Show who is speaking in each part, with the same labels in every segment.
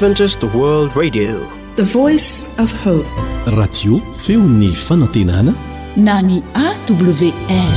Speaker 1: Adventist World Radio,
Speaker 2: the voice of hope.
Speaker 3: Radio feony fanantenana
Speaker 4: na ny AWR.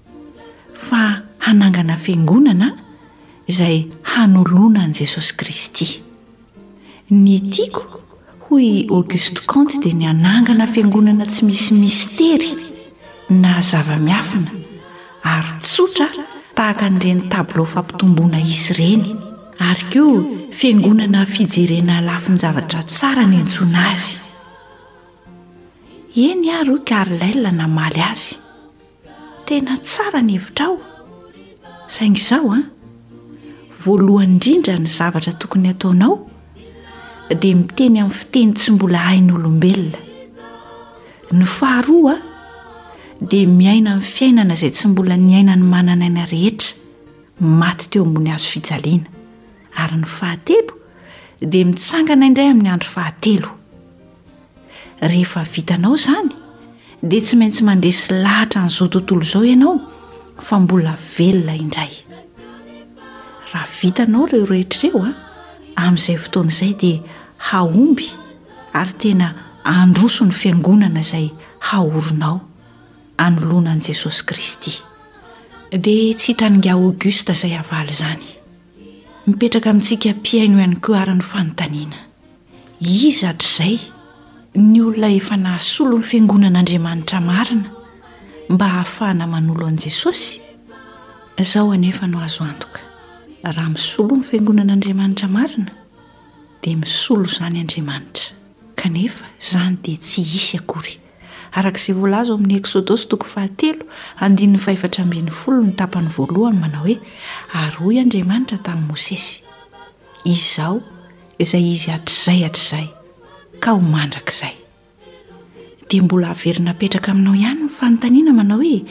Speaker 4: fa hanangana fiangonana izay hanoloana an'i Jesosy Kristy. Ny tiako, hoy i Auguste Comte, dia ny hanangana fiangonana tsy misy mistery na zava-miafina ary tsotra tahaka an'ireny tabilao fampitomboana hisy ireny, ary koa fiangonana fijerena lafin-javatra tsara niantsoana azy. Eny ary, hoy Carlyle namaly azy. Tena tsara ny hevitrao, saingy izao an, voalohany indrindra ny zavatra tokony hataonao dia miteny amin'ny fiteny tsy mbola hain'olombelona. Ny faharoa dia miaina ny fiainana izay tsy mbola niainan'ny manan'aina rehetra maty teo ambony hazo fijaliana. Ary ny fahatelo dia mitsangana indray amin'ny andro fahatelo. Rehefa vitanao izany, dia tsy maintsy mandresy lahatra an'izao tontolo izao ianao fa mbola velona indray. Raha vitanao ireo rehetra ireo a, amin'izay fotoana izay dia hahomby ary tena handroso ny fiangonana izay haorinao anoloana an'i Jesosy Kristy. Dia tsy hitan'ingahy Auguste izay havaly izany. Mipetraka amintsika mpihaino ihany koa ary ny fanontaniana. Iza hatrizay ny olona efa nahasolo ny Fiangonan'Andriamanitra marina mba hahafahana manolo an'i Jesosy? Izao anefa no azo antoka, raha misolo ny Fiangonan'Andriamanitra marina, dia misolo izany Andriamanitra, kanefa izany dia tsy hisy akory, araka izay voalaza ao amin'ny Eksodosy toko fahatelo, andininy fahefatra ambin'ny folo ny tapany voalohany manao hoe, Ary hoy Andriamanitra tamin'i Mosesy. Izao izay izy hatrizay hatrizay ka ho mandrakizay. Dia mbola haverina apetraka aminao ihany ny fanontaniana manao hoe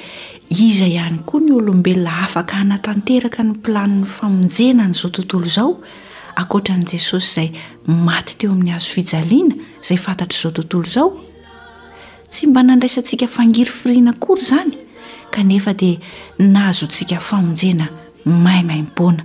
Speaker 4: iza ihany koa ny olombelona afaka hanatanteraka ny planin'ny famonjena an'izao tontolo izao ankoatra an'i Jesosy izay maty teo amin'ny hazo fijaliana izay fantatr'izao tontolo izao? Tsy mba nandraisantsika fangirifiriana akory izany kanefa dia nahazoantsika famonjena maimaimpoana.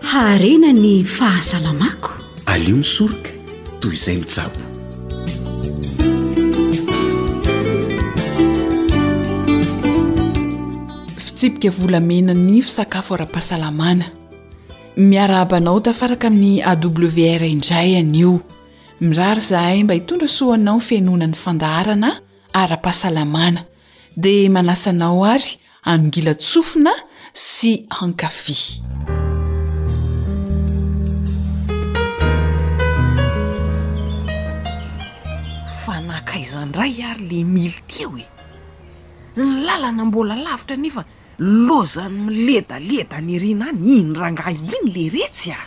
Speaker 4: Haharena ny fahasalamako.
Speaker 5: Aleo misoroka toy izay mitsabo.
Speaker 2: Fitsipika volamena ny fisakafo ara-pahasalamana. Miarahaba anao tafaraka amin'ny AWR indray anio. Mirary izahay mba hitondra soa anao fihenoana ny fandaharana ara-pahasalamana. Dia manasa anao ary Hangilan-tsofina sy hankafy.
Speaker 1: Fa nankaiza ndray ary le mily teo e? Ny lalana mbola lavitra nefa lozan'ny miledaleda any aoriana any, iny rangahy iny le retsy a!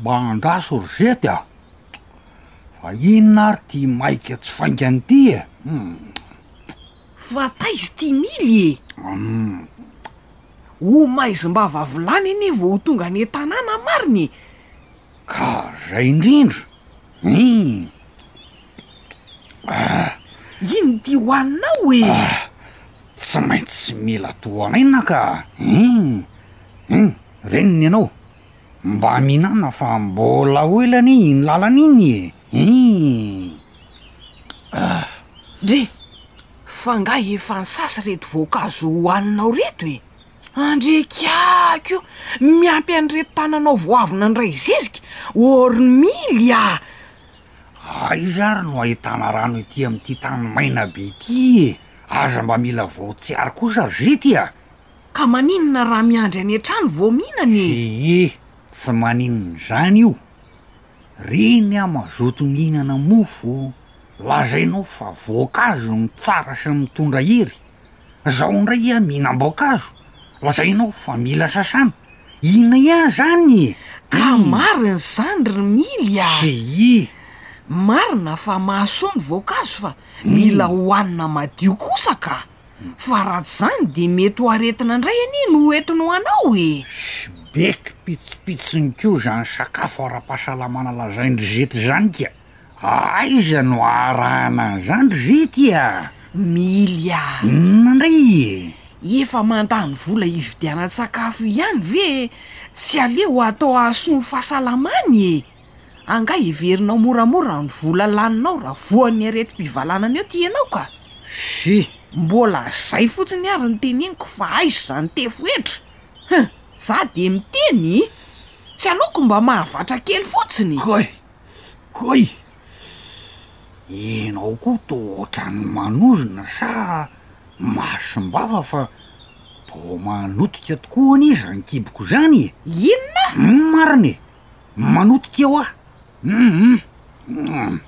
Speaker 6: Mba andraso ry zety a! Fa inona ary ty maika tsy faingany ty e? Hum.
Speaker 1: Fa taiza ity mily e? Humm! O maizim-bava vilany anie vao ho tonga any an-tanàna marina e!
Speaker 6: Ka zay indrindra? Hum!
Speaker 1: Ah! Inona ity ho anao e? Ah!
Speaker 6: Tsy maintsy mila toharaina ka! Hum! Hum! Reniny ianao! Mba mihinana fa mbola ho ela anie iny lalana iny e! Hum!
Speaker 1: Ah! Ndry! F'angaha efa nisasa reto voankazo hohaninao reto e! Andria kiaky o! Miampy an'ireto tananao vao avy nandray zezika hornmeal ah!
Speaker 6: Aiza ary no ahitana rano ety amin'ity tany maina be ity e! Aza mba mila voatsiary kosa ry zety a!
Speaker 1: Ka maninona raha miandry any an-trano vao mihinana e!
Speaker 6: Hihi, tsy maninona izany io! Reny aho mazoto mihinana mofo lazainao fa voankazo no tsara sy mitondra hery, zao indray aho mihinam-boankazo lazainao fa mila sasana, inona ihany zany e?
Speaker 1: Ka marina izany ry Mily a!
Speaker 6: Xii.
Speaker 1: Marina fa mahasoa ny voankazo fa mila hohanina madio kosa ka! fa raha tsy izany dia mety ho aretina indray anie no ho entiny ho anao e!
Speaker 6: Shbek, pitsopitsony koa izany sakafo ara-pahasalamana lazain-dry zety izany ka! Aiza no aharahana an'izany ry zety a!
Speaker 1: Mily a!
Speaker 6: Inona indray e!
Speaker 1: Efa mandany vola hividianan-tsakafo ihany ve tsy aleo atao hahasoa ny fahasalamany e! Angaha heverinao moramora ny vola laninao raha voan'ny aretim-pivalanana eo ity ianao ka?
Speaker 7: Zzy,
Speaker 1: mbola zay fotsiny ary ny teneniko fa aiza izany tefo hetra? Huh! za dia miteny ih! tsy aleoko mba mahavatra kely fotsiny!
Speaker 7: Koi! Koi! ianao koa toa ohatran'ny manozona sa mahasim-bava fa toa manotika tokoa anie izany kiboko izany e!
Speaker 1: Inona?
Speaker 7: Marina e! Manotika eo aho uhm uhm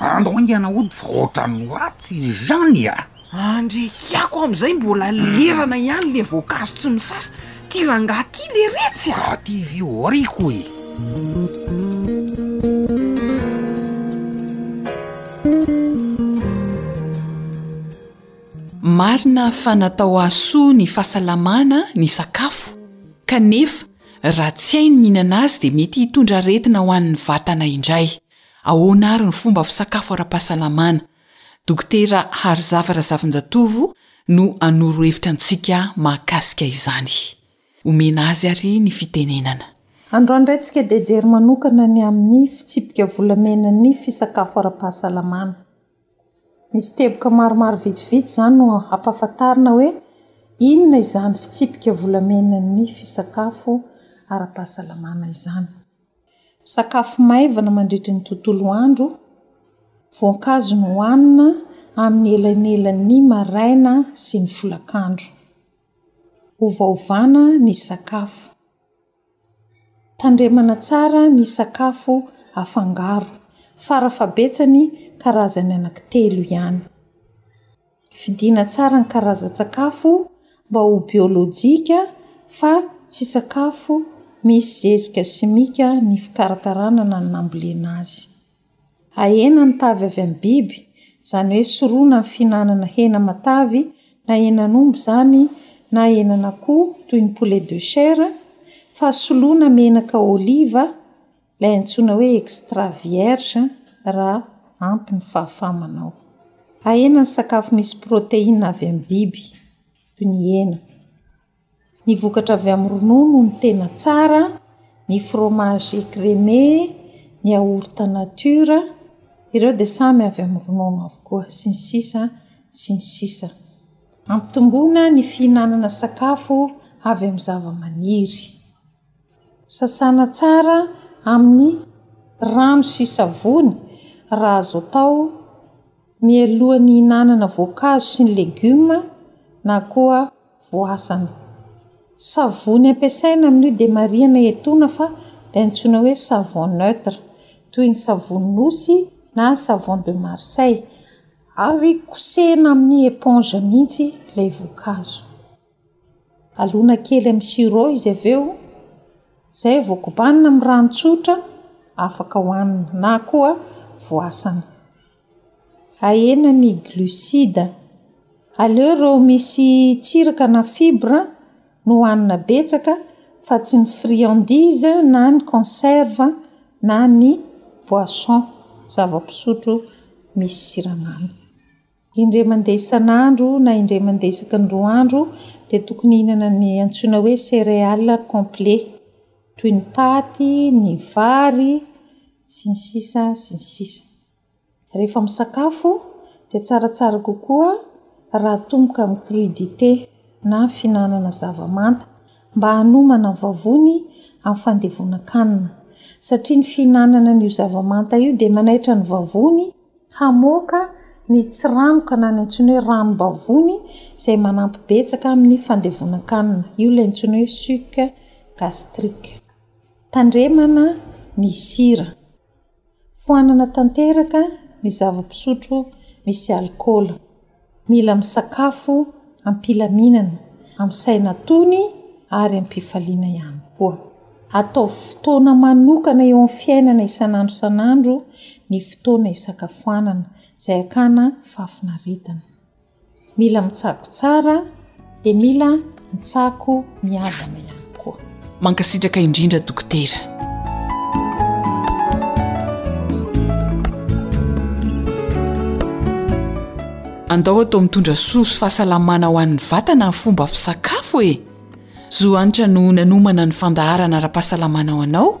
Speaker 7: andro haingana hody fa ohatran'ny ratsy izany a!
Speaker 1: Andry kiako amin'izay mbola lerana ihany le voankazo tsy misasa, ty rangaha ty le retsy a!
Speaker 7: Za ty ve ho ariako e!
Speaker 2: Marina fa natao hahasoa ny fahasalamana ny sakafo, kanefa raha tsy hay ny mihinana azy dia mety hitondra aretina ho an'ny vatana indray. Ahoana àry ny fomba fisakafo ara-pahasalamana? Dokotera Harizava Razafinjatovo no hanoro hevitra antsika mahakasika izany. Omena azy àry ny fitenenana.
Speaker 8: Androany indray tsika dia hijery manokana ny amin'ny fitsipika volamenan'ny fisakafo ara-pahasalamana. Misy teboka maromaro vitsivitsy izany no hampahafantarina hoe inona izany fitsipika volamenan'ny fisakafo ara-pahasalamana izany. Sakafo maivana mandritry ny tontolo andro, voankazo nohanina amin'ny elanelan'ny maraina sy ny folakandro. Ovaovana ny sakafo. Tandremana tsara ny sakafo afangaro, fara fahabetsany karazany anankitelo ihany. Fidiana tsara ny karazan-tsakafo mba ho biolojika fa tsy sakafo misy zezika simika ny fikarakarana na ny nambolena azy. Ahena ny tavy avy amin'ny biby, izany hoe sorona ny fihinanana hena matavy na henan'omby izany na henan'akoho toy ny poulet de chair, fa soloina menaka oliva ilay antsoina hoe extra vierge raha ampy ny fahafaha-manao. Ahena ny sakafo misy proteina avy amin'ny biby toy ny hena. Ny vokatra avy amin'ny ronono no tena tsara, ny fromage écrémé, ny yaourt nature, ireo dia samy avy amin'ny ronono avokoa, sy ny sisa sy ny sisa. Ampitomboina ny fihinanana sakafo avy amin'ny zavamaniry. Sasana tsara amin'ny rano sy savony raha azo atao mialohan'ny hihinanana voankazo sy ny legioma na koa voasana. Savony ampiasaina amin'io dia marihana etoana fa ilay antsoina hoe savon neutre, toy ny savony nosy na savon de Marseille, ary kosehina amin'ny éponge mihitsy ilay voankazo. Alona kely amin'ny sirop izy avy eo, izay vao kobanina amin'ny rano tsotra, afaka hohanina, na koa voasana. Ahena ny glucide. Aleo ireo misy tsiraka na fibres no hohanina betsaka fa tsy ny friandises na ny conserve na ny boisson, zava-pisotro misy siramamy. Indray mandeha isan'andro na indray mandeha isaky ny roa andro dia tokony hihinana ny antsoina hoe céréales complets toy ny paty, ny vary, sy ny sisa sy ny sisa. Rehefa misakafo dia tsaratsara kokoa raha atomboka amin'ny crudité na fihinanana zava-manta mba hanomana vavony amin'ny fandevonan-kanina satria ny fihinanana an'io zava-manta io dia manaitra ny vavony hamoaka ny tsiranoka na ny antsoina hoe ranom-bavony izay manampy betsaka amin'ny fandevonan-kanina. Io ilay antsoina hoe suc gastrique. Tandremana ny sira. Foanana tanteraka ny zava-pisotro misy alikaola. Mila misakafo am-pilaminana, amin'ny saina tony ary am-pifaliana ihany koa. Ataovy fotoana manokana eo amin'ny fiainana isan'andro isan'andro ny fotoana isakafoanana, izay hakana fahafinaretana. Mila mitsako tsara dia mila mitsako miadana ihany koa.
Speaker 2: Mankasitraka indrindra Dokotera. Andao atao mitondra soa sy fahasalamana ho an'ny vatana ny fomba fisakafo e! Zo hanitra no nanomana ny fandaharana ara-pahasalamana ho anao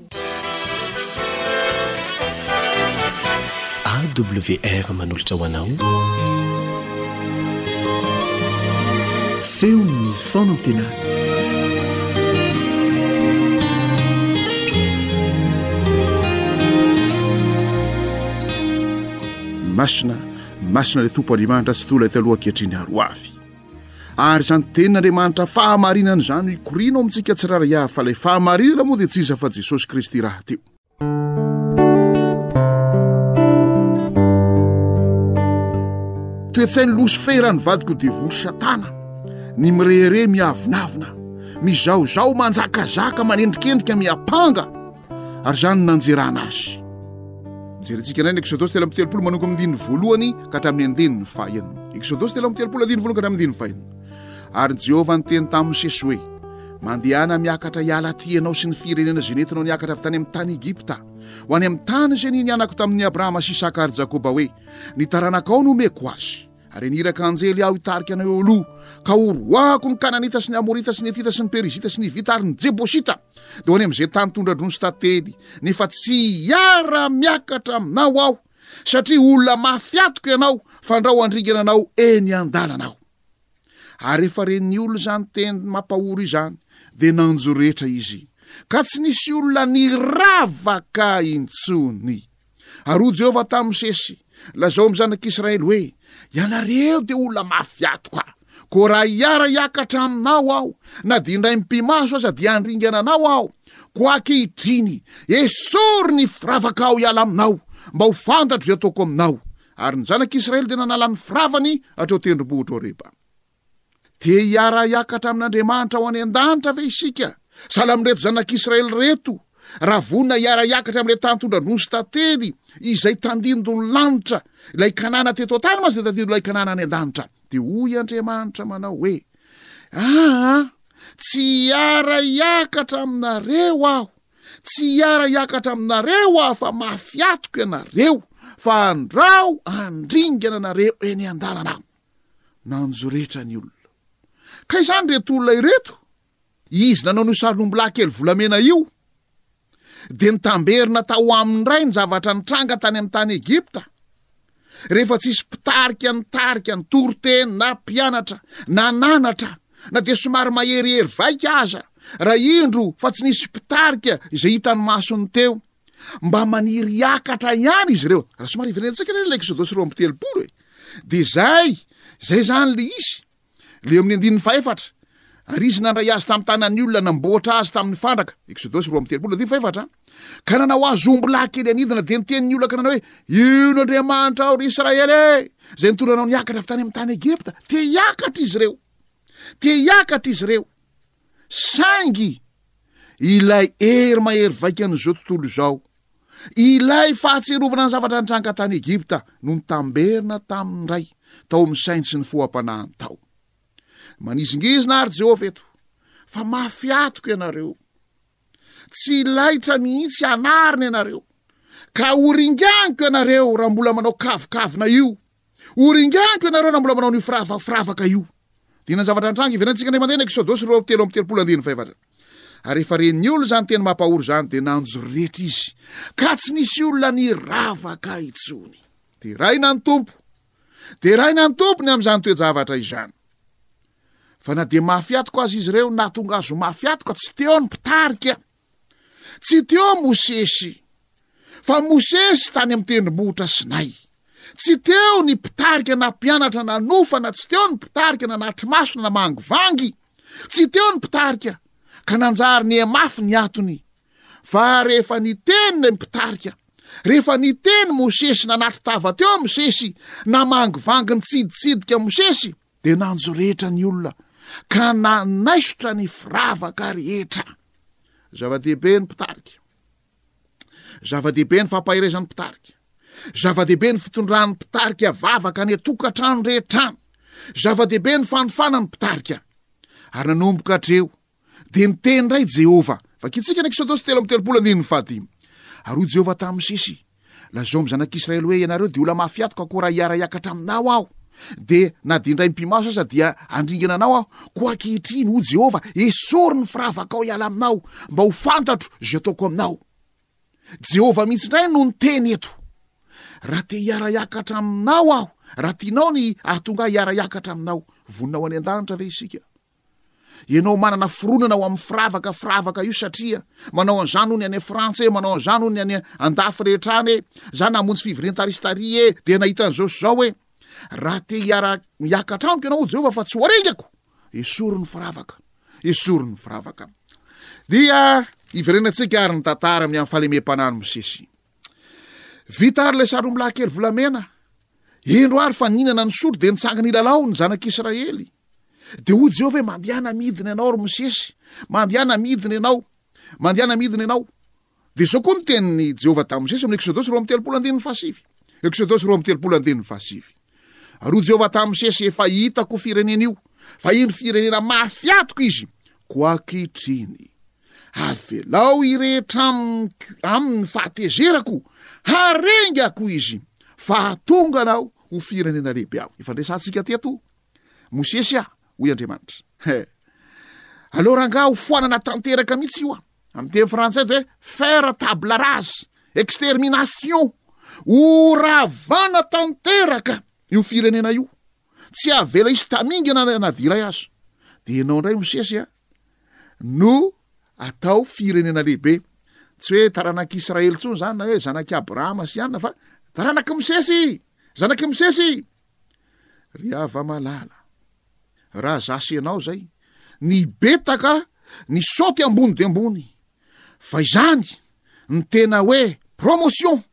Speaker 3: AWR manolotra ho anao feon'ny fanantenana
Speaker 9: masina masina le tompo andriamanitra sy tola taloha ankehitriny aroavy ary izany tenin'Andriamanitra fahamarinana izany ho ikoriana ao amintsika tsirairay avy, fa ilay fahamarinana moa dia tsy iza fa Jesosy Kristy rahateo. Toe-tsain'i Losifera ny vadiko devoly Satana, ny mirehareha miavonavona, mizahozaho manjakazaka manendrikendrika miampanga, ary izany no nanjerana azy. Jerentsika indray ny Eksodosy telo amby telopolo manomboka amin'ny andininy voalohany ka hatramin'ny andininy fahenina. Eksodosy telo amby telopolo andininy voalohany ka hatramin'ny andininy fahenina. Ary Jehovah niteny tamin'i Mosesy hoe, Mandehana miakatra hiala aty ianao sy ny firenena izay nentinao niakatra avy tany amin'ny tany Egypta, ho any amin'ny tany izay ninianako tamin'i Abrahama sy Isaka ary Jakoba hoe, Ny taranakao no omeko azy. Ary aniraka anjely aho hitarika anao eo aloha, ka horoahako ny Kananita sy ny Amorita sy ny Etita sy ny Perizita sy ny Hivita ary ny Jebosita, dia ho any amin'izay tany tondra-drony sy tantely, nefa tsy hiara-miakatra aminao aho, satria olona mafy atoko ianao, fandrao handringana anao eny an-dalana aho. Ary rehefa re ny olona izany teny mampahory izany, dia nanjoretra izy, ka tsy nisy olona niravaka intsony. Ary hoy Jehovah tamin'i Mosesy, Lazao amin'ny zanak'Israely hoe, Ianareo dia olona mafy ato ka, koa raha hiara-hiakatra aminao aho, na dia indray mipimaso aza dia handringana anao aho, koa ankehitriny esory ny firavaka aho hiala aminao, mba ho fantatro izay ataoko aminao. Ary ny zanak'Israely dia nanala ny firavany hatreo tendrombohitra Horeba. Dia hiara-hiakatra amin'Andriamanitra ao any an-danitra ve isika, sahala amin'ireto zanak'Israely ireto, raha vonona hiara-hiakatra amin'ilay tany tondra-drosy tantely, izay tandindon'ny lanitra, ilay Kanana teto an-tany mantsy dia tandindon'ilay Kanana any an-danitra? Dia hoy Andriamanitra manao hoe, Aa, tsy hiara-hiakatra aminareo aho, tsy hiara-hiakatra aminareo aho fa mafy atoko ianareo, fa andrao andringana anareo eny an-dalana. nanjoretra ny olona. Ka izany ireto olona ireto, izy nanao an'io sarin'ombilahy kely volamena io, dia nitamberina tao aminy indray ny zavatra nitranga tany amin'ny tany Egypta. Rehefa tsisy mpitarika nitarika, nitoriteny na mpianatra, nananatra, na dia somary maherihery vaika aza, raha indro fa tsy nisy mpitarika izay hitan'ny masony teo. mba maniry hiakatra ihany izy ireo raha somary iverenantsika anie ilay exodosy roa amby telopolo e de zay zay zany le izy le eo amin'ny andininy fahefatra ary izy nandray azy tamin'ny tanan'ny olona namboatra azy tamin'ny fandraka exodosy roa amby telopolo andininy fahefatra ka nanao azy omby lahy kely anidina de nytenin'ny olona ka nanao hoe ino andriamanitra ao ry israely e zay nitondra anao niakatra avy tany amin'ny tany egepta te hiakatra izy ireo te hiakatra izy ireo saingy ilay hery mahery vaikan'izao tontolo izao, ilay fahatsiarovana ny zavatra nitranga tany Egypta no nitamberina tamin'ny indray tao amin'ny sainy sy ny foha-panahiny tao. Manizingizina ary Jehovah eto, fa mafy atoko ianareo. Tsy laitra mihitsy hanarina ianareo, ka horinganiko ianareo raha mbola manao kavokavona io. Ho ringaniko ianareo raha mbola manao an'io firavaka firavaka io. Liana ny zavatra nitranga ivelantsika indray mandeha ny Eksodosy roa amby telo amby telopolo andininy fahefatra. Ary rehefa ren'ny olona izany teny mampahory izany, dia nanjoretra izy, ka tsy nisy olona niravaka intsony. Deraina ny Tompo. Deraina ny Tompo ny amin'izany toe-javatra izany. Fa na dia mafiatoka aza izy ireo, nahatonga azy ho mafiatoka, tsy teo ny mpitarika. Tsy teo Mosesy, fa Mosesy tany amin'ny tendrombohitra Sinay. Tsy teo ny mpitarika na mpianatra nanofana, tsy teo ny mpitarika nanatri-maso na namangovangy, tsy teo ny mpitarika ka nanjary nihamafy ny atony. Fa rehefa niteny ny mpitarika, rehefa niteny Mosesy nanatri-tava teo Mosesy, namangovangy nitsiditsidika Mosesy, Dia nanjoretra ny olona ka nanaisotra ny firavaka rehetra. Zava-dehibe ny mpitarika. Zava-dehibe ny fampaherezan'ny mpitarika. Zava-dehibe ny fitondran'ny mpitarika vavaka any an-tokantrano rehetrany. Zava-dehibe ny fanofana ny mpitarika. Ary nanomboka hatreo Dia niteny indray Jehovah. Vakintsika ny Eksodos telo amby telopolo andininy fahadimy. Ary hoy Jehovah tamin'i Mosesy, Lazao amin'ny zanak'Israely hoe, Ianareo dia olona mahafiatoka akory hiara-hiakatra aminao aho. Dia na dia indray mpi-maso aza dia handringana anao aho. Koa ankehitriny, hoy Jehovah, esory ny firavakao hiala aminao, mba ho fantatro izay ataoko aminao. Jehovah mihitsy indray no niteny eto. Raha te hiara-hiakatra aminao aho, raha tianao ny hahatonga ahy hiara-hiakatra aminao, vonona ho any an-danitra ve isika? Ianao manana fironana ho amin'ny firavaka firavaka io satria manao an'izany hono ny any Frantsa e, manao an'izany hono ny any andafy rehetra any e, za namonjy fivorian-taristary e, dia nahita an'izao sy izao e. Raha te hiara miakatra amiko ianao Jehovah fa tsy ho arengako, esory ny firavaka, esory ny firavaka. Dia iverenantsika ary ny tantara amin'ny fahalemem-panahin'i Mosesy. Vita ary ilay sarom-bilahy kely volamena. Indro ary fa nihinana ny sotro dia nitsangana hilalao ny zanak'Israely. Dia hoy Jehovah hoe mandehana midina ianao ry Mosesy, mandehana midina ianao, mandehana midina ianao. Dia izao koa ny tenin'i Jehovah tamin'i Mosesy amin'ny Eksodosy roa amby telopolo andininy fahasivy. Eksodosy roa amby telopolo andininy fahasivy. Ary hoy Jehovah tamin'i Mosesy, efa hitako firenena io, fa indro firenena mafy atiko izy, koa ankehitriny Avelao hirehetra amiko amin'ny fahatezerako, harengako izy, fa tonga anao ho firenena lehibe aho. Efa niresahantsika teto Mosesy aho, hoy Andriamanitra. He. Aleo rangaha ho foanana tanteraka mihitsy io a. Amin'ny teny frantsay dia faire table rase, extermination, ho ravana tanteraka io firenena io. Tsy avela hisy tamingana na viray aza. Dia ianao indray Mosesy a, no atao firenena lehibe. Tsy hoe taranak'i Israely intsony izany na hoe zanak'i Abrahama sy Anna fa taranak'i Mosesy, zanak'i Mosesy. Ry hava malala, raha za sy ianao izay, nibetaka ny saoty ambony dia ambony, fa izany ny tena hoe promotion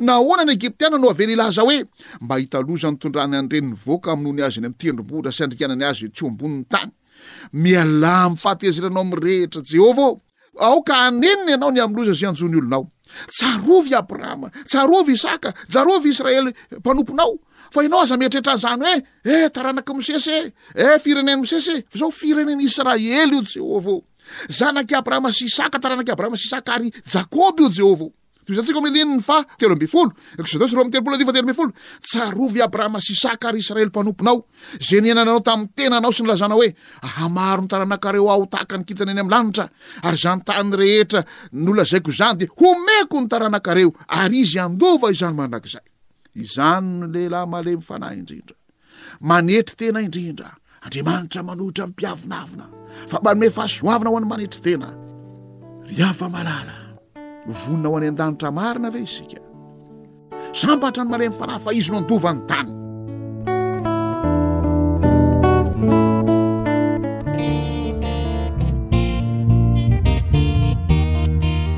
Speaker 9: Nahoana ny Egyptiana no avela hilaza hoe, Mba hita loza nitondrany an'i Reny nivoaka hamonoany azy eny amin'ny tendrombohitra sy handringanany azy etsy ambonin'ny tany? Mialà amin'ny fahatezeranao mirehitra, Jehovah ô! Aoka hanenina ianao ny amin'ny loza izay hanjo ny olonao. Tsarovy i Abrahama, tsarovy Isaka, tsarovy Israely mpanomponao. Fa ianao aza mieritreritra an'izany hoe, E, taranak'i Mosesy e! E, firenen'i Mosesy e! Fa izao firenen'i Israely io, Jehovah ô! Zanak'i Abrahama sy Isaka, taranak'i Abrahama sy Isaka ary Jakoba io, Jehovah ô! Toy izany tsika ao amin'ny andininy faha telo ambin'ny folo, Eksodosa roa amby telopolo andivo faha telo ambin'ny folo, Tsarovy Abrahama sy Isaka ary Israely mpanomponao, izay niainanao tamin'ny tenanao sy nilazanao hoe, Hahamaro ny taranakareo aho tahaka ny kintana eny amin'ny lanitra, ary izany tany rehetra nolazaiko izany dia homeko ny taranakareo, ary izy handova izany mandrakizay. Izany no lehilahy malemy fanahy indrindra. Manetry tena indrindra. Andriamanitra manohitra ny mpiavonavona, fa manome fahasoavana ho an'ny manetry tena. Ry hafa malala, vonona ho any an-danitra marina ve isika? Sambatra ny malemy fanahy fa izy no andova ny tany.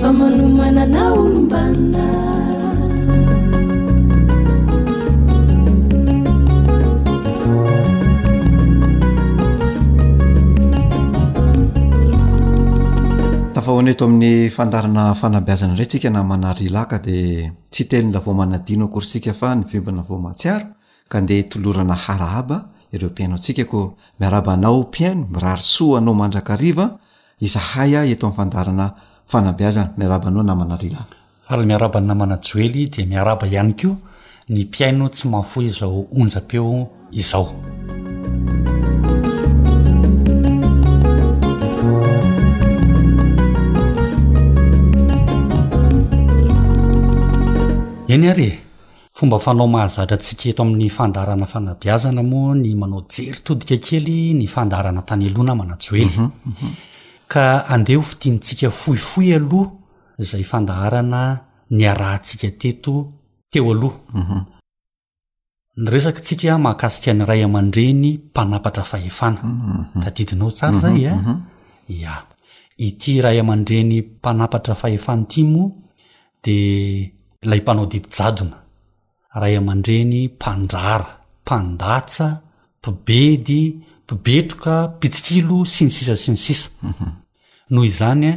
Speaker 10: Fa
Speaker 11: manomana na olom-banona. Tafahoana
Speaker 12: eto amin'ny fandaharana fanabeazana indray tsika namana ry laka dia tsy telina vao manadino akory sika fa ny vimbina vao mahatsiaro ka ndeha tolorana harahaba ireo mpihaino antsika ko miarahaba anao mpihaino mirary soa anao mandrakariva Izahay ahy eto amin'ny fandaharana fanabeazana. Miarahaba anao namana Rila.
Speaker 7: Faly miarahaba an'i namana Joely dia miarahaba ihany koa ny mpihaino tsy mahafoy izao onjam-peo izao. Eny ary e! Fomba fanao mahazatra antsika eto amin'ny fandaharana fanabeazana moa ny manao jery todika kely ny fandaharana tany aloha namana joely mhm, mhm. ka andeha ho fitiantsika fohifohy aloha izay fandaharana ny arahantsika teto teo aloha mhm. ny resaka tsika mahakasika ny ray aman-dreny mpanapatra fahefana tadidinao tsara zay a eh? ya ity ray aman-dreny mpanapatra fahefana ity moa dia ilay mpanao didy jadona, ray aman-dreny mpandrara, mpandatsa, mpibedy, mpibetroka, mpitsikilo, sy ny sisa sy ny sisa. Mhm. Noho izany a,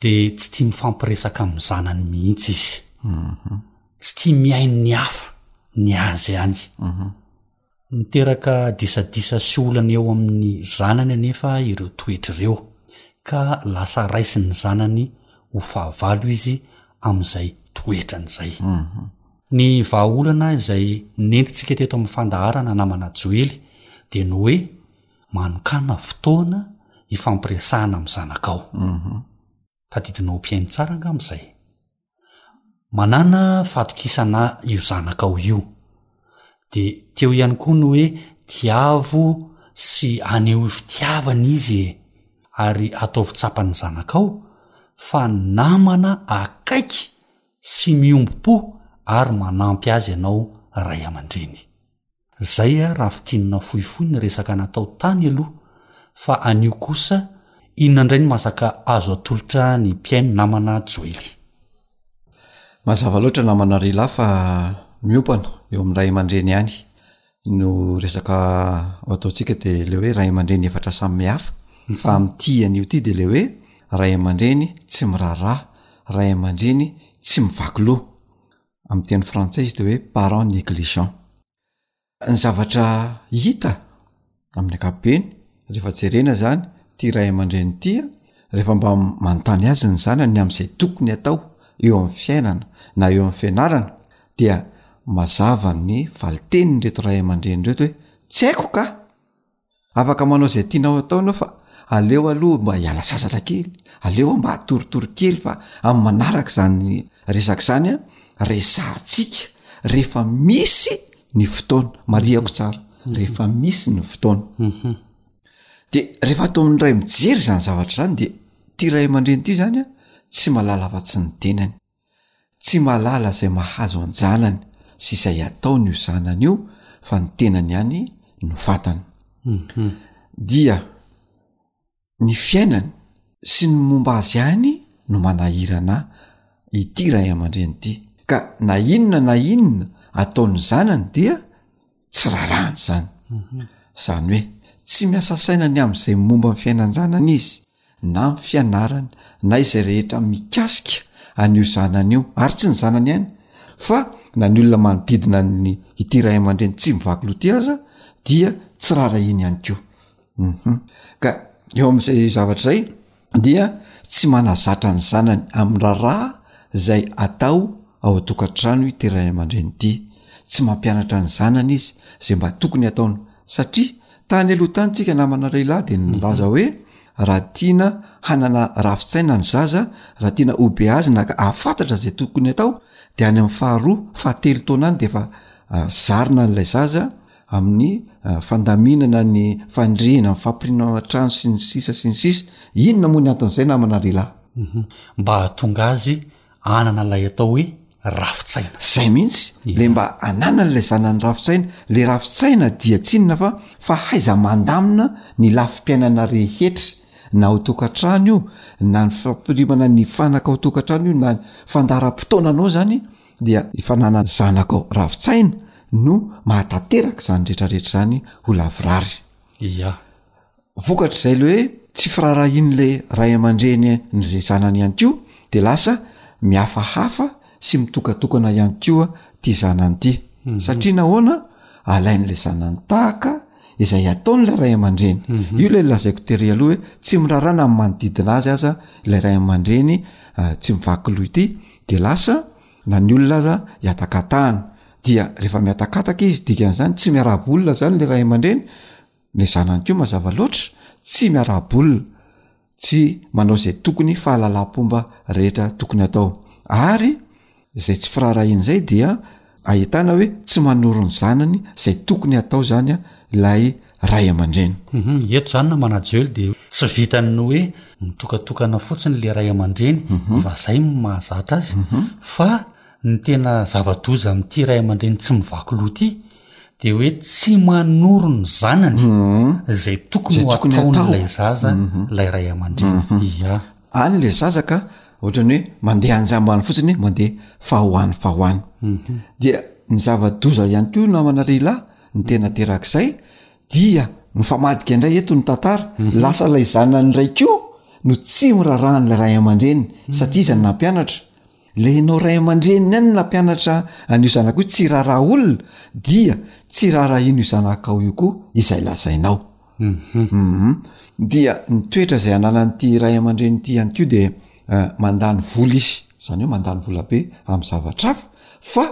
Speaker 7: dia tsy tia mifampiresaka amin'ny zanany mihitsy izy. Mhm. Tsy tia mihaino ny hafa, ny azy ihany. Mhm. Miteraka disadisa sy olana eo amin'ny zanany anefa ireo toetra ireo, ka lasa raisin'ny zanany ho fahavalo izy amin'izay toetrany izay. Ny vahaolana izay nentintsika teto amin'ny fandaharana namana Joely dia ny hoe manokàna fotoana hifampiresahana amin'ny zanakao. Tadidinao mpihaino tsara angamba izay. manàna fahatokisana io zanakao io de teo ihany koa ny hoe tiavo sy aneho fitiavana izy e ary ataovy tsapan'ny zanakao fa namana akaiky sy miombom-po ary manampy azy ianao ray aman-dreny
Speaker 3: Zay a raha fidinina fohifohy ny resaka natao tany aloha fa anio kosa inona ndray ny mazaka azo atolotra ny mpihaino namana joely.
Speaker 12: Mazava loatra namana Rila fa miompana eo amin'ny ray aman-dreny ihany no resaka ho ataontsika de le hoe ray aman-dreny efatra samy hafa fa amin'ity anio ity de le hoe ray aman-dreny tsy miraharaha, ray aman-dreny tsy mivaky loha. amin'ny teny frantsay izy de hoe parent negligent ny zavatra hita amin'ny ankapobeny rehefa jerena zany ty ray aman-dreny ty a rehefa mba manontany azy ny zanany ny am'izay tokony atao eo amin'ny fiainana na eo amin'ny fianarana dia mazava ny valiteniny reto ray aman-dreny reto hoe tsy haiko ka afaka manao izay tianao atao ianao fa aleo aloha mba hiala sasatra kely aleo aho mba hatoritory kely fa amin'ny manaraka izany resaka izany a resahantsika rehefa misy ny fotoana marihako tsara mhm. rehefa misy ny fotoana mhm. de rehefa atao amin'ny ray mijery izany zavatra izany de ty ray aman-dreny ity zany a tsy mahalala afa-tsy ny tenany Tsy mahalala izay mahazo an-janany sy izay ataony io zanany io fa ny tenany ihany no fantany. Dia ny fiainany sy ny momba azy ihany no manahirana ity ray aman-dreny ity. Ka na inona na inona ataon'ny zanany dia tsy rarany zany zany hoe tsy miasa saina ny am'izay momba ny fiainan-janany izy na ny fianarany na izay rehetra mikasika an'io zanany io ary tsy ny zanany ihany fa na ny olona manodidina ny ity ray aman-dreny tsy mivaky loha ty aza dia tsy rarahiany ihany ko Uhum. Ka eo am'izay zavatra zay dia tsy manazatra ny zanany amin'ny raharaha zay atao ao an-tokantrano i tera ray aman-dreny ty. Tsy mampianatra ny zanany izy zay mba tokony ataony satria tany aloha tany tsika namana lehilahy de nilaza hoe raha tiana hanana rafi-tsaina ny zaza raha tiana ho beazina ka ahafantatra zay tokony atao de any amin'ny faharoa fahatelo taona any de efa zarina an'ilay zaza amin'ny fandaminana ny fandrihana ny fampirina atrano sy ny sisa sy ny sisa inona moa ny anton'izay namana lehilahy mhm.
Speaker 3: mba hahatonga azy anana ilay atao hoe rafitsaina
Speaker 12: zay mihitsy le mba anana n'ilay zanany rafitsaina le rafitsaina dia tsinona fa fa haiza mandamina ny lafim-piainana rehetra na ho tokantrano io na ny fampirimana ny fanaka ho tokantrano io na fandaram-potoananao zany dia i fananan'ny zanakao ravintsaina no mahatanteraka izany rehetrarehetra izany ho lavorary
Speaker 3: ia
Speaker 12: vokatr' izay le hoe tsy firarahian'la ray aman-dreny n'la zanany ihany ko de lasa mihafahafa sy mitokatokana ihany koa ty zanany ty satria nahoana alain'la zanany tahaka izay ataon'la ray aman-dreny io lay lazaiko tery aloha hoe tsy mirarana amin'ny manodidina azy aza ilay ray aman-dreny ah, tsy mivakiloha ity de lasa na ny olona aza hiatakatahana dia rehefa miatakataka izy dikan'izany tsy miarahaba olona zany le ray aman-dreny le zanany ko mazava loatra tsy miarahaba olona tsy manao izay tokony fahalalam-pomba rehetra tokony atao ary zay tsy firaharahian'izay dia ahitana hoe tsy manoro ny zanany zay tokony hatao zany an lay ray aman-dreny mhm.
Speaker 3: eto zany na manajely de tsy vitan'ny hoe mitokatokana fotsiny le ray aman-dreny mhm. fa zay mahazatra azy mhm. fa ny tena zava-doza amity ray aman-dreny tsy mivakoloha ty de hoe tsy manoro ny zanany zay tokony ho ataon'lay zaza lay ray aman-dreny ia
Speaker 12: any le zazaka ohatrany hoe mandeha anjambo any fotsiny mandeha fahoany fahoany mhm. dia ny zava-doza ihany ko namana lehilahy ny tena terak'izay dia no famadika indray eto ny tantara mhm. lasa lay zanany ray ko no tsy mirarahan'la ray aman-dreny mhm. satria izany nampianatra le enao ray aman-dreny ny any nampianatra an'io zanaka io tsy raraha olona dia tsy raraha ino izanakao io koa izay lazainao Humm dia ny toetra izay ananan'ity ray aman-dreny ity ihany koa dia mandany vola izy izany hoe mandany vola be amin'ny zavatra hafa fa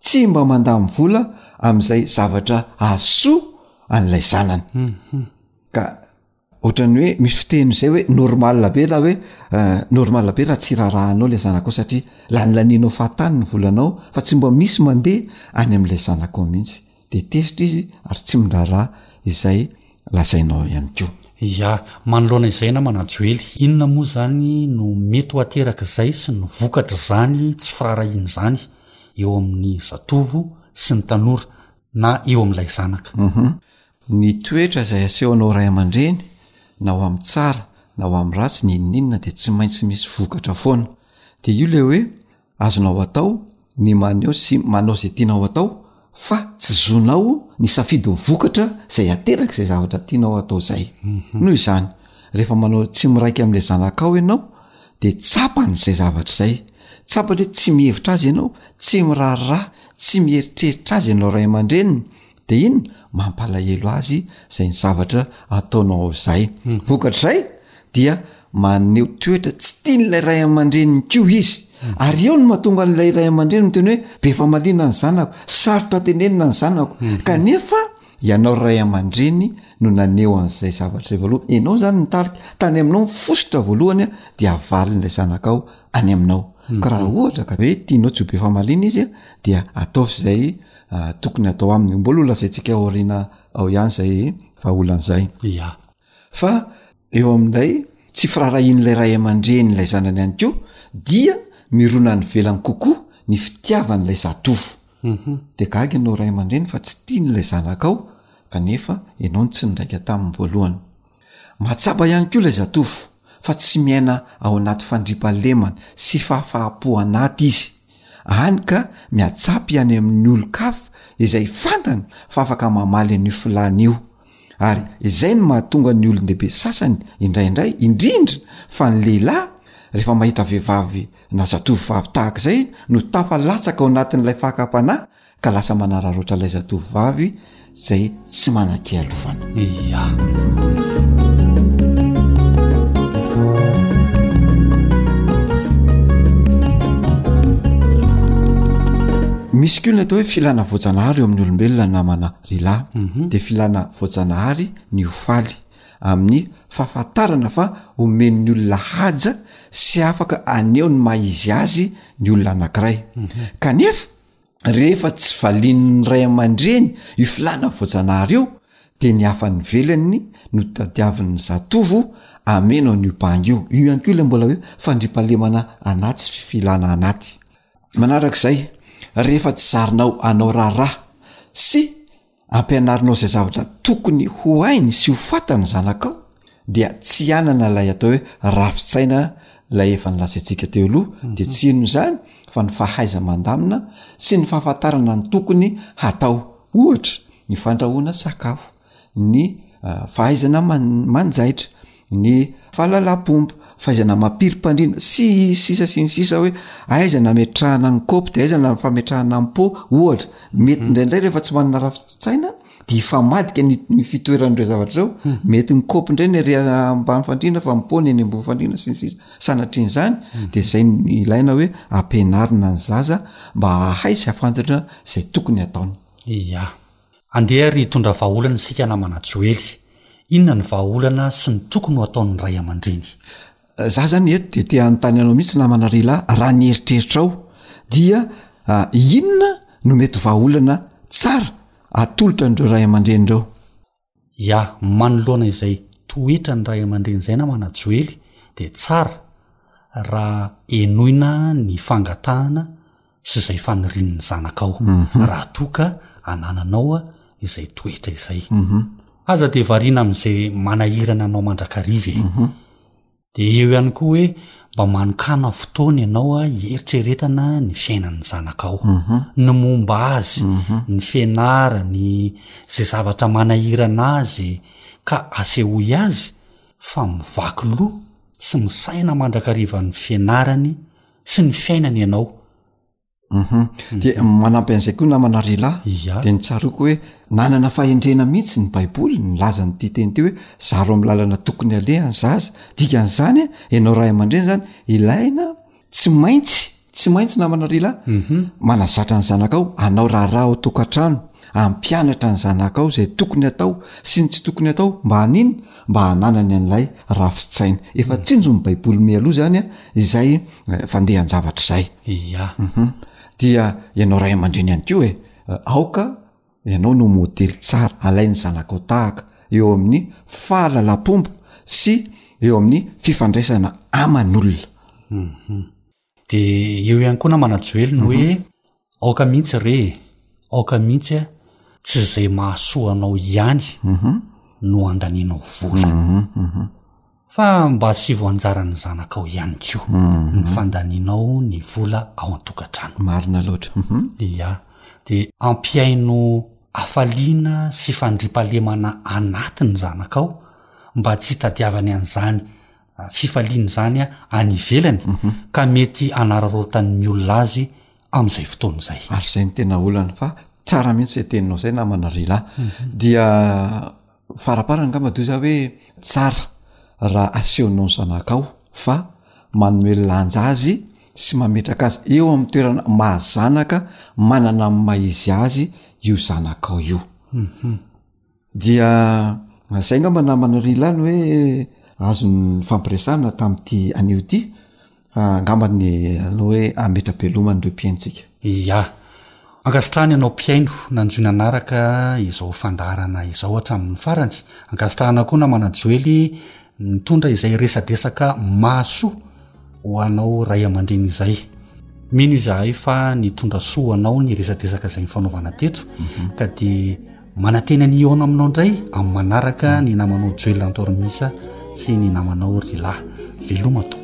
Speaker 12: tsy mba mandany vola amin'izay zavatra hahasoa an'ilay zanany ka ohatran'ny hoe misy fiteny izay hoe normal be lah hoe normal be lah tsy raharahanao ilay zanakao satria lanilanianao fahatany ny volanao fa tsy mba misy mandeha any amin'ilay zanakao mihitsy de tezitra izy ary tsy mindraharaha izay lazainao ihany koa.
Speaker 3: Ya, manoloana izay namana Joely, inona moa izany no mety ho aterak'izay sy ny vokatr'izany tsy firaharahian'izany eo amin'ny zatovo sy ny tanora
Speaker 7: na eo amin'ilay zanaka?
Speaker 12: Humm. Ny toetra izay asehonao ray aman-dreny na ho amin'ny tsara na ho amin'ny ratsy na inoninona dia tsy maintsy misy vokatra foana. Dia io ilay hoe Azonao atao ny maneho sy manao izay tianao atao fa tsy zonao ny safidy ho vokatra izay ateraka izay zavatra tianao atao izay. Noho izany, rehefa manao tsy miraika amin'ilay zanakao ianao, dia tsapany izay zavatra izay. Tsapany hoe tsy mihevitra azy ianao, tsy miraharaha, tsy mieritreritra azy ianao ray aman-dreniny, de inn mampalahelo azy zay ny zavatra ataonao ao zay vokatr'zay dia maneho toetra tsy tian'ilay ray aman-dreniny ko izy ary eo no mahatonga an'ilay ray aman-dreny miteny hoe be famaliana ny zanako sarotra tenenina ny zanako kanefa ianao ray aman-dreny no naneho an'izay zavatra zay voalohany ianao zany ny tarika tany aminao ny fositra voalohany a dia avalin'ilay zanakao any aminao ka raha ohatra ka hoe tianao tsy ho be famaliana izy a dia ataovy zay tokony atao aminy mbola ho lazaintsika aoriana ao ihany zay vahaolana
Speaker 7: zay ya
Speaker 12: fa eo amin'ilay tsy firaharahian'ilay ray aman-dreny ilay zanany ihany koa dia mirona any velany kokoa ny fitiavan'ilay zatovo mhm. de gaga ianao ray aman-dreny fa tsy tian'ilay zanakao kanefa ianao ny tsy ndraika tamin'ny voalohany Mahatsapa ihany koa ilay zatovo fa tsy miaina ao anaty fandriampahalemana sy fahafaham-po anaty izy, hany ka miatsapy any amin'ny olon-kafa izay fantany fa afaka mamaly an'io filàny io. Ary izay no mahatonga ny olon-dehibe sasany indraindray, indrindra fa ny lehilahy, rehefa mahita vehivavy na zatovovavy tahaka izay no tafalatsaka ao anatin'ilay fakam-panahy ka lasa manararaotra ilay zatovo vavy zay tsy manan-kialovana
Speaker 7: eia
Speaker 12: misy ko ny atao hoe filana voajanahary eo amin'ny olombelona namana rila mhm. de filana voajanahary ny hofaly amin'ny fahafantarana fa omen'ny olona haja sy afaka aneo ny mahizy azy ny olona anakiray mhm. kanefa rehefa tsy valian'ny ray aman-dreny io filàna voajanahary io dia ny hafa any ivelany no tadiavin'ny zatovo hameno an'io bangy io io ihany koa ilay mbola hoe fandriampahalemana anaty sy filàna anaty manarak'izay rehefa tsy zarinao anao raharaha sy ampianarinao izay zavatra tokony ho hainy sy ho fatany zanakao dia tsy hanana ilay atao hoe rafitsaina ilay efa nylazaintsika teo aloha mhm. de tsy ino izany fa ny fahaiza mandamina sy ny fahafantarana ny tokony hatao ohatra ny fandrahoana sakafo ny ah, fahaizana manjaitra ny fahalalam-pomba, fahaizana mampirim-pandriana, sy ny sisa sy ny sisa hoe aiza no ametrahana ny kaopy dia aiza no fametrahana ny pot ohatra. Mety hmm. indraindray rehefa tsy manana rafi-tsaina dia hifamadika ny fitoeran'ireo zavatra ireo. Hmm. Mety ny kaopy indray ny ery ambany fandriana fa ny pot ny eny ambony fandriana sy ny sisa. Sanatrian'izany hmm. dia izay ilaina hoe ampianarina ny zaza mba hahay sy hafantatra izay tokony ataony.
Speaker 7: Ia. Andeha ry hitondra vahaolana isika namana Joely. Inona ny vahaolana sy ny tokony ho ataon'ny ray aman-dreny?
Speaker 12: Za zany eto de te hanontany anao mihitsy namana Rila raha ny eritreritrao dia inona no mety vahaolana tsara atolotra an'ireo ray aman-dreny ireo?
Speaker 7: Ya, manoloana izay toetra ny ray aman-dreny izay namana Joely dia tsara raha henoina ny fangatahana sy izay fanirian'ny zanakao mhm. raha toa ka anananao izay toetra izay mhm. aza de variana am'izay manahirana anao mandrakariva e mhm. de eo ihany koa hoe mba manokana fotoana ianao a hieritrieretana ny fiainan'ny zanakao ny momba azy ny fianara ny zay zavatra manahirana azy ka asehoy azy fa mivaky loha sy misaina mandrakarivan'ny fianarany sy ny fiainany ianao uhum
Speaker 12: de manampy an'izay koa namana rila de ny tsaroako hoe nanana fahendrena mihitsy ny baiboly nilaza ny tia teny te hoe zaro amin'ny lalana tokony aleha ny zaza dikan'izany a ianao ray aman-dreny zany ilaina tsy maintsy tsy maintsy namana rila mhm. manazatra ny zanakao anao raharaha ao tokantrano hampianatra ny zanakao izay tokony atao sy ny tsy tokony atao mba hanino mba hananany an'ilay rafitsaina efa tsinjo ny baiboly mialoha zany a izay eh, fandehan-javatra izay
Speaker 7: ia mhm.
Speaker 12: dia ianao ray aman-dreny ihany ko e eh, aoka ianao no modely tsara alain'ny zanakao tahaka eo amin'ny fahalalam-pomba sy eo amin'ny fifandraisana aman'olona mhm.
Speaker 7: De eo ihany koa namana Joely ny hoe mhm. aoka mihitsy re e, aoka mihitsy a
Speaker 3: tsy izay mahasoa anao ihany
Speaker 12: mhm.
Speaker 3: no andanianao vola
Speaker 12: mhm,
Speaker 3: fa mba sy voanjaran'ny zanakao ihany ko ny fandanianao ny vola ao an-tokantrano
Speaker 12: marina loatra
Speaker 3: ya de ampihaino afaliana sy fandripalemana anaty ny zanakao mba tsy hitadiavany an'izany fifalian'izany any ivelany ka mety hanararaotan'ny olona azy amin'izay fotoana izay.
Speaker 12: Ary izay ny tena olana fa tsara mihitsy izay teninao izay namana ry lahy. Dia faraparany angamba toy izao hoe tsara raha asehonao ny zanakao fa manome lanja azy sy mametraka azy eo amin'ny toerana maha zanaka manana ny maha izy azy io zanakao io. Dia zay ngamba namana ry Lany hoe azo nifampiresahana tamin'ity anio ity ngamba ny anao hoe hametra-beloma an'ireo mpihainontsika.
Speaker 3: Ia. Ankasitrahana ianao mpihaino nanjo nanaraka izao fandaharana izao hatramin'ny farany. Ankasitrahana koa namana Joely Nitondra izay resadresaka mahasoa ho anao ray aman-dreny izay. Mino izahay fa nitondra soa ho anao ny resadresaka izay nifanaovana teto, mhm. ka dia manantena ny hihaona aminao indray amin'ny manaraka ny namanao Joel Antormisa sy ny namanao Rila. Veloma
Speaker 13: to.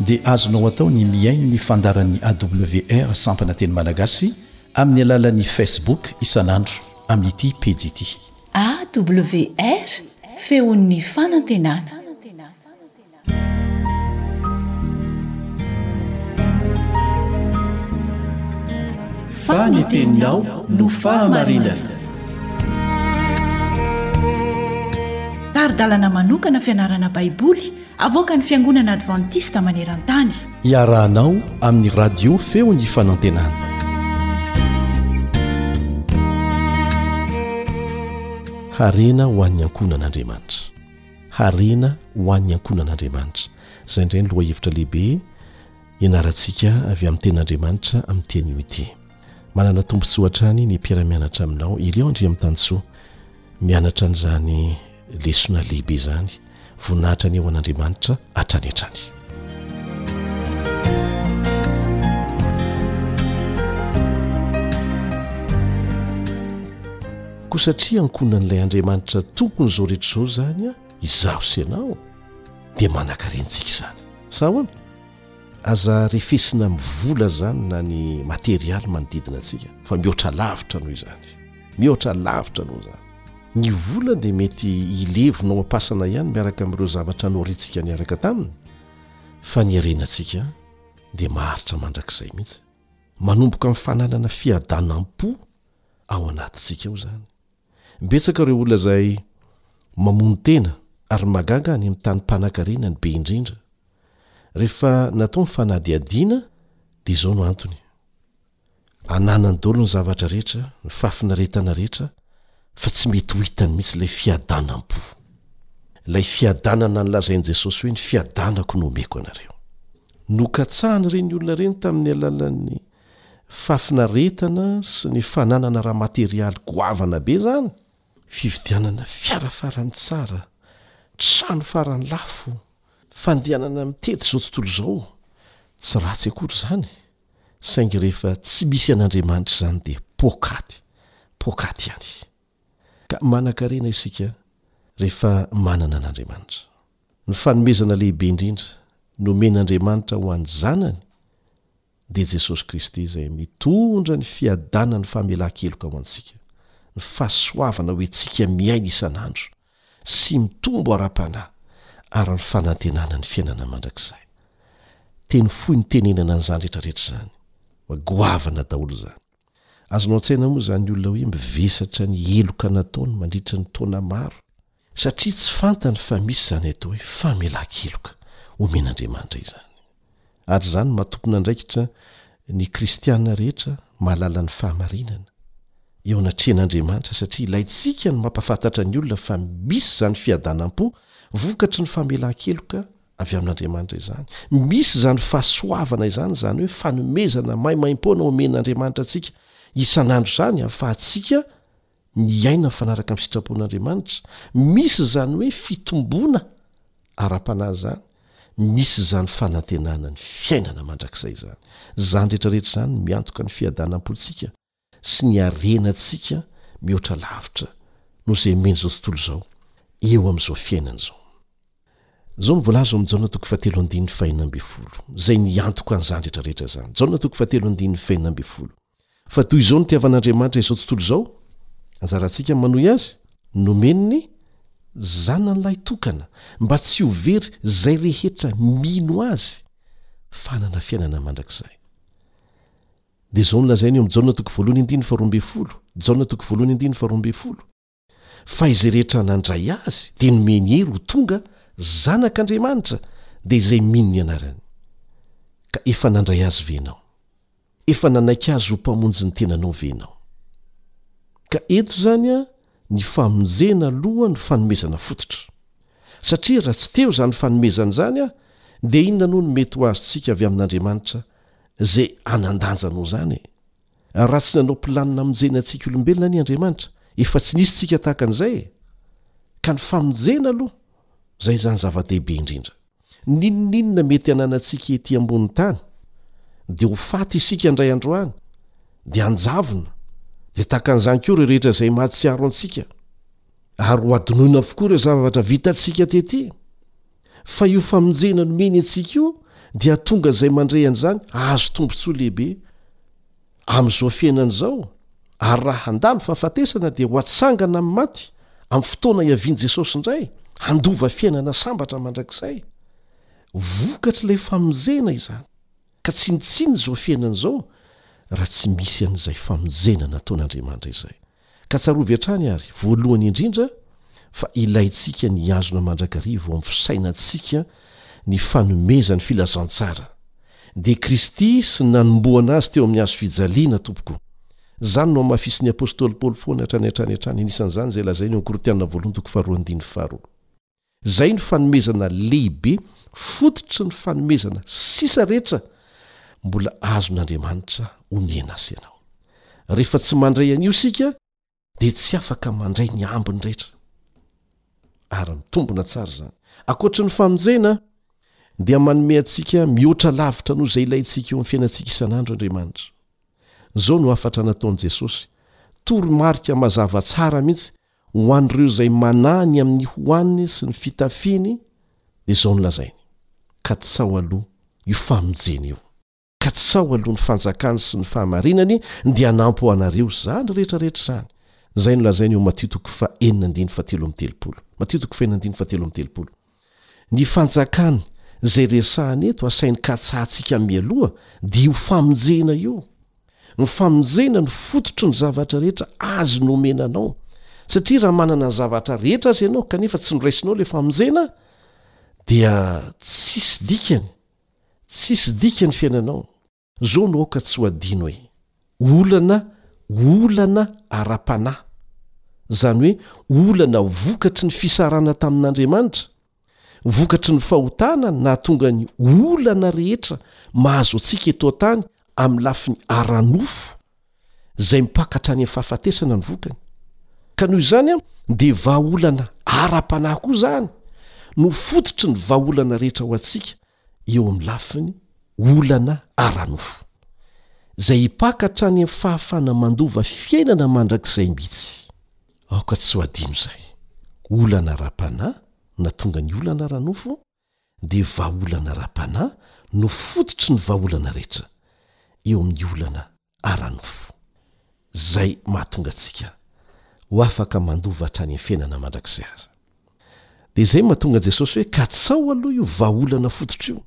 Speaker 13: dia azonao atao ny mihaino ny fandaharan'ny AWR sampana teny malagasy amin'ny alalan'ny Facebook isan'andro amin'ity pejy ity.
Speaker 4: AWR, feon'ny fanantenana.
Speaker 13: Fa ny teninao no fahamarinana.
Speaker 4: Tari-dalana manokana fianarana Baiboly Avoakan'ny Fiangonana Advantista maneran-tany.
Speaker 13: Iarahanao amin'ny Radio Feon'ny Fanantenana. Harena ho an'ny ankohonan'Andriamanitra. Harena ho an'ny ankohonan'Andriamanitra. Izay indray ny lohahevitra lehibe Ianarantsika avy amin'ny Tenin'Andriamanitra amin'ity anio ity. Manana tombontsoa hatrany ny mpiara-mianatra aminao, i Leo Andriamitantsoa, mianatra an'izany lesona lehibe izany, voninahitra ny ho an'Andriamanitra hatrany hatrany. Koa satria ankohonan'ilay Andriamanitra tompon'izao rehetra izao izany izaho sy ianao, dia manankarentsika izany. Sa ahoana? Aza refesina amin'ny vola izany na ny materialy manodidina antsika fa mihoatra lavitra noho izany. Mihoatra lavitra noho izany. Ny vola dia mety hilevina ao am-pasana ihany miaraka amin'ireo zavatra norintsika niaraka taminy fa ny harenantsika dia maharitra mandrakizay mihitsy. Manomboka amin'ny fananana fiadanam-po ao anatintsika ao izany. Betsaka ireo olona izay mamono tena ary mahagaga any amin'ny tany mpanankarena ny be indrindra. Rehefa natao ny fanadihadiana dia izao no antony. Ananany daholo ny zavatra rehetra, ny fahafinaretana rehetra fa tsy mety ho hitany mihitsy ilay fiadanam-po. Ilay fiadanana nolazain'i Jesosy hoe ny fiadanako no omeko anareo. Nokatsahan'ireny olona ireny tamin'ny alalan'ny Fahafinaretana sy ny fananana raha materialy goavana be zany! Fividianana fiara farany tsara, trano farany lafo, fandehanana mitety izao tontolo izao, tsy ratsy akory izany, saingy rehefa tsy misy an'Andriamanitra izany dia poakaty, poakaty ihany. Ka manankarena isika rehefa manana an'Andriamanitra. Ny fanomezana lehibe indrindra nomen'Andriamanitra ho an'ny zanany dia Jesosy Kristy izay mitondra ny fiadanan'ny famelan-keloka ho antsika, ny fahasoavana ho entsika miaina isan'andro sy mitombo ara-panahy ary ny fanantenana ny fiainana mandrakizay. Teny fohy ny tenenana an'izany rehetrarehetra izany fa goavana daholo izany. Azonao an-tsaina moa izany olona hoe mivesatra ny heloka nataony mandritra ny taona maro, satria tsy fantany fa misy izany atao hoe famelan-keloka omen'Andriamanitra izany. Ary izany no maha tompon'andraikitra ny kristiana rehetra mahalala ny fahamarinana, eo anatrehan'Andriamanitra, satria ilaintsika ny mampahafantatra ny olona fa misy izany fiadanam-po vokatry ny famelan-keloka avy amin'Andriamanitra izany. Misy izany fahasoavana izany, izany hoe fanomezana maimaim-poana omen'Andriamanitra antsika isan'andro izany ahafahantsika miaina mifanaraka amin'ny sitrapon'Andriamanitra. Misy izany hoe fitomboana ara-panahy izany, misy izany fanantenana ny fiainana mandrakizay izany. Izany rehetrarehetra izany miantoka ny fiadanam-pontsika sy ny harenantsika mihoatra lavitra noho izay omen'izao tontolo izao eo amin'izao fiainana izao. Izao no voalaza ao amin'ny Jaona toko fahatelo andininy fahenina ambin'ny folo, izay niantoka an'izany rehetra rehetra izany. Jaona toko fahatelo andininy fahenina ambin'ny folo. Fa toy izao no itiavan'Andriamanitra izao tontolo izao, anjarantsika ny manohy Azy, nomeny ny Zanany Lahitokana, mba tsy ho very izay rehetra mino Azy, fa hanana fiainana mandrakizay. Dia izao no lazainy eo amin'ny Jaona toko voalohany andininy faharoa ambin'ny folo, Jaona toko voalohany andininy faharoa ambin'ny folo, Fa izay rehetra nandray Azy dia nomeny hery ho tonga zanak'Andriamanitra, dia izay mino ny anarany. Ka efa nandray Azy ve ianao? Efa nanaiky Azy ho Mpamonjy ny tenanao ve ianao? Ka eto izany an, Ny famonjena aloha no fanomezana fototra. Satria raha tsy teo izany fanomezana izany an, dia inona no no mety ho azontsika avy amin'Andriamanitra izay hanan-danja noho izany e? Raha tsy nanao planina hamonjena antsika olombelona anie Andriamanitra, efa tsy nisy tsika tahaka an'izay e! Ka ny famonjena aloha, izay izany zava-dehibe indrindra. N'inon'inona mety hananantsika ety ambonin'ny tany, dia ho faty isika indray andro any, dia hanjavona, dia tahaka an'izany koa ireo rehetra izay mahatsiaro antsika, ary ho adinoina avokoa ireo zavatra vitantsika tety. Fa io famonjena nomeny antsika io dia hahatonga izay mandre an'izany hahazo tombontsoa lehibe. amin'izao fiainana izao ary raha handalo fahafatesana dia ho atsangana amin'ny maty amin'ny fotoana iavian'i jesosy indray handova fiainana sambatra mandrakizay vokatr'ilay famonjena izany ka tsy nitsiny izao fiainana izao raha tsy misy an'izay famonjena nataon'andriamanitra izay Ka tsarovy hatrany ary, voalohany indrindra, fa ilaintsika ny hihazona mandrakariva ao amin'ny fisainantsika ny fanomezan'ny filazantsara. Dia Kristy sy ny nanombohana azy teo amin'ny hazo fijaliana, tompoko. Izany no hamafisin'ny apostoly Paoly foana hatrany hatrany hatrany, anisan'izany izay lazainy ao amin'ny Korintiana Voalohany toko faharoa andininy faharoa. Izay no fanomezana lehibe fototry ny fanomezana sisa rehetra mbola azon'Andriamanitra omena azy ianao. Rehefa tsy mandray an'io isika dia tsy afaka mandray ny ambiny rehetra. Ary mitombina tsara izany. Ankoatry ny famonjena dia manome antsika mihoatra lavitra noho izay ilaintsika eo amin'ny fiainantsika isan'andro Andriamanitra. Izao no hafatra nataon'i Jesosy, toromarika mazava tsara mihitsy Ho an'ireo izay manahy ny amin'ny hohaniny sy ny fitafiany dia izao no lazainy, Katsaho aloha io famonjena io! Katsaho aloha ny fanjakany sy ny fahamarinany dia hanampo anareo izany rehetra rehetra izany! Izay no lazainy ao Matio toko faha enina andiny fahatelo amby telopolo. Ny fanjakany izay resahana eto asainy katsahantsika mialoha dia io famonjena io. Ny famonjena no fototry ny zavatra rehetra azony omena anao. Satria raha manana ny zavatra rehetra aza ianao kanefa tsy noraisinao ilay famonjena dia tsisy dikany, tsisy dikany ny fiainanao. Zao no aoka tsy ho adino hoe, olana olana ara-panahy, zany hoe olana vokatry ny fisarahana tamin'Andriamanitra, vokatry ny fahotana no nahatonga ny olana rehetra mahazo antsika eto an-tany amin'ny lafiny ara-nofo, zay mipaka hatrany amin'ny fahafatesana ny vokany. Ka noho izany dia vahaolana ara-panahy koa zany no fototry ny vahaolana rehetra ho antsika eo amin'ny lafiny olana ara-nofo, izay hipaka hatrany amin'ny fahafahana mandova fiainana mandrakizay mihitsy. Aoka tsy ho adino izay olana ara-panahy na tonga ny olana ara-nofo dia vahaolana ara-panahy no fototry ny vahaolana rehetra eo amin'ny olana ara-nofo, izay mahatonga antsika ho afaka mandova hatrany am-fiainana mandrakizay ara. Dia izay mahatonga Jesosy hoe, Katsao aloha io vahaolana fototra io,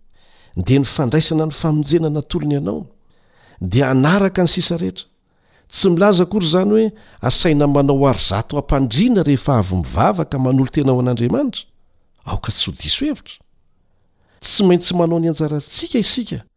Speaker 13: dia ny fandraisana ny famonjena natolony anao, dia hanaraka ny sisa rehetra. Tsy milaza akory izany hoe asaina manao aro zato am-pandriana rehefa avy mivavaka manolo-tena ho an'Andriamanitra. Aoka tsy ho diso hevitra. Tsy maintsy manao ny anjarantsika isika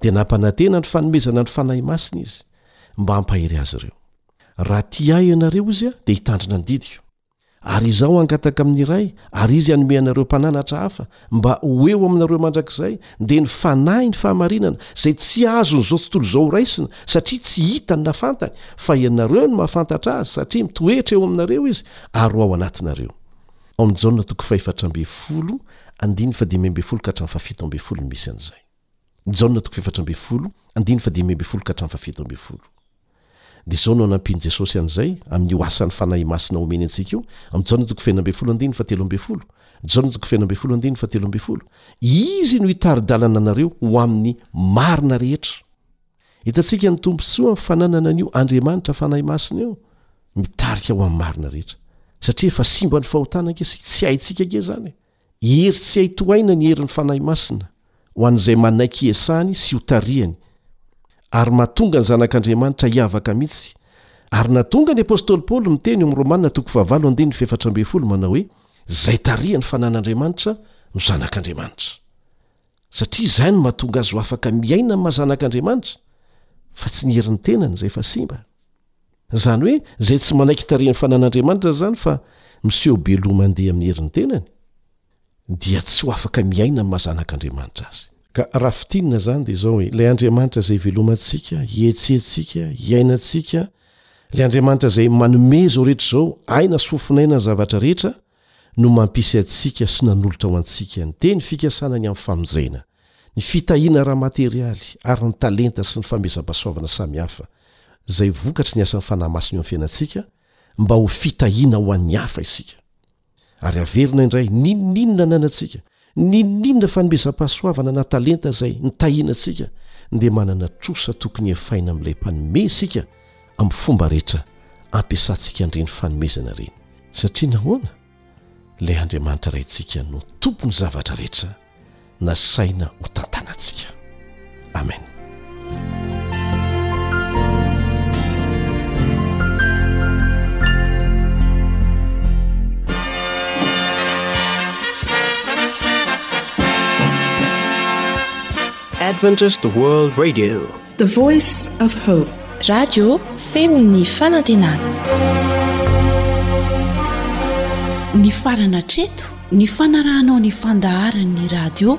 Speaker 13: dia nampanantena ny fanomezana ny Fanahy Masina izy mba hampahery azy ireo. Raha tia ahy ianareo, izy dia hitandrina ny didiko. Ary izaho hangataka amin'ny Ray, ary izy hanome anareo mpananatra hafa mba ho eo aminareo mandrakizay, dia ny Fanahy ny fahamarinana, izay tsy azon'izao tontolo izao horaisina, satria tsy hitany na fantany, fa ianareo no mahafantatra azy, satria mitoetra eo aminareo izy ary ao anatinareo. Ao amin'ny Jaona toko fahefatra ambin'ny folo, andininy fahadimy ambin'ny folo ka hatramin'ny fahafito ambin'ny folo no misy an'izay. Jaona toko fahefatra ambin'ny folo, andininy fahadimy ambin'ny folo ka hatramin'ny fahafito ambin'ny folo. Dia izao no anampian'i Jesosy an'izay, amin'io asan'ny Fanahy Masina homeny antsika io, amin'ny Jaona toko fahenina ambin'ny folo andininy fahatelo ambin'ny folo, Jaona toko fahenina ambin'ny folo andininy fahatelo ambin'ny folo, Izy no hitari-dalana anareo ho amin'ny marina rehetra. Hitantsika ny tombontsoa ny fananana an'io Andriamanitra Fanahy Masina io, mitarika ho amin'ny marina rehetra. Satria efa simba ny fahotana ange isika, tsy haintsika ange izany e! Hery tsy hay tohaina ny herin'ny Fanahy Masina ho an'izay manaiky hiasany sy hotarihany, ary mahatonga ny zanak'Andriamanitra hiavaka mihitsy, ary nahatonga ny apostoly Paoly miteny eo amin'ny Romana toko fahavalo andininy fahefatra ambin'ny folo manao hoe, Izay tarihan'ny fanan'Andriamanitra no zanak'Andriamanitra. Satria izay no mahatonga azy ho afaka miaina amin'ny maha-zanak'Andriamanitra, fa tsy ny herin'ny tenany izay efa simba. Izany hoe izay tsy manaiky tarehin'ny fanan'Andriamanitra izany fa miseho be loha mandeha amin'ny herin'ny tenany dia tsy ho afaka miaina amin'ny maha-zanak'Andriamanitra azy. Ka raha fintinina izany dia izao hoe, ilay Andriamanitra izay ivelomantsika, ihetsehantsika, iainantsika, ilay Andriamanitra izay manome izao rehetra izao, aina sy fofon'aina ny zavatra rehetra, no mampisy antsika sy nanolotra ho antsika ny teny fikasana ny amin'ny famonjena, ny fitahiana ara-materialy ary ny talenta sy ny famezam-pahasoavana samihafa izay vokatry ny asan'ny Fanahy Masina eo amin'ny fiainantsika mba ho fitahiana ho an'ny hafa isika. Ary averina indray, n'inon'inona ananantsika, N'inon'inona fanomezam-pahasoavana na talenta izay nitahiana antsika dia manana trosa tokony hefaina amin'ilay mpanome isika amin'ny fomba rehetra ampiasantsika an'ireny fanomezana ireny. Satria nahoana? Ilay Andriamanitra Raintsika no Tompon'ny zavatra rehetra nasaina hotantanantsika. amen
Speaker 14: adventist world radio
Speaker 15: the voice of hope
Speaker 16: radio feon'ny fanantenana
Speaker 4: ny farana treto ny fanarahanao ny fandaharan'ny radio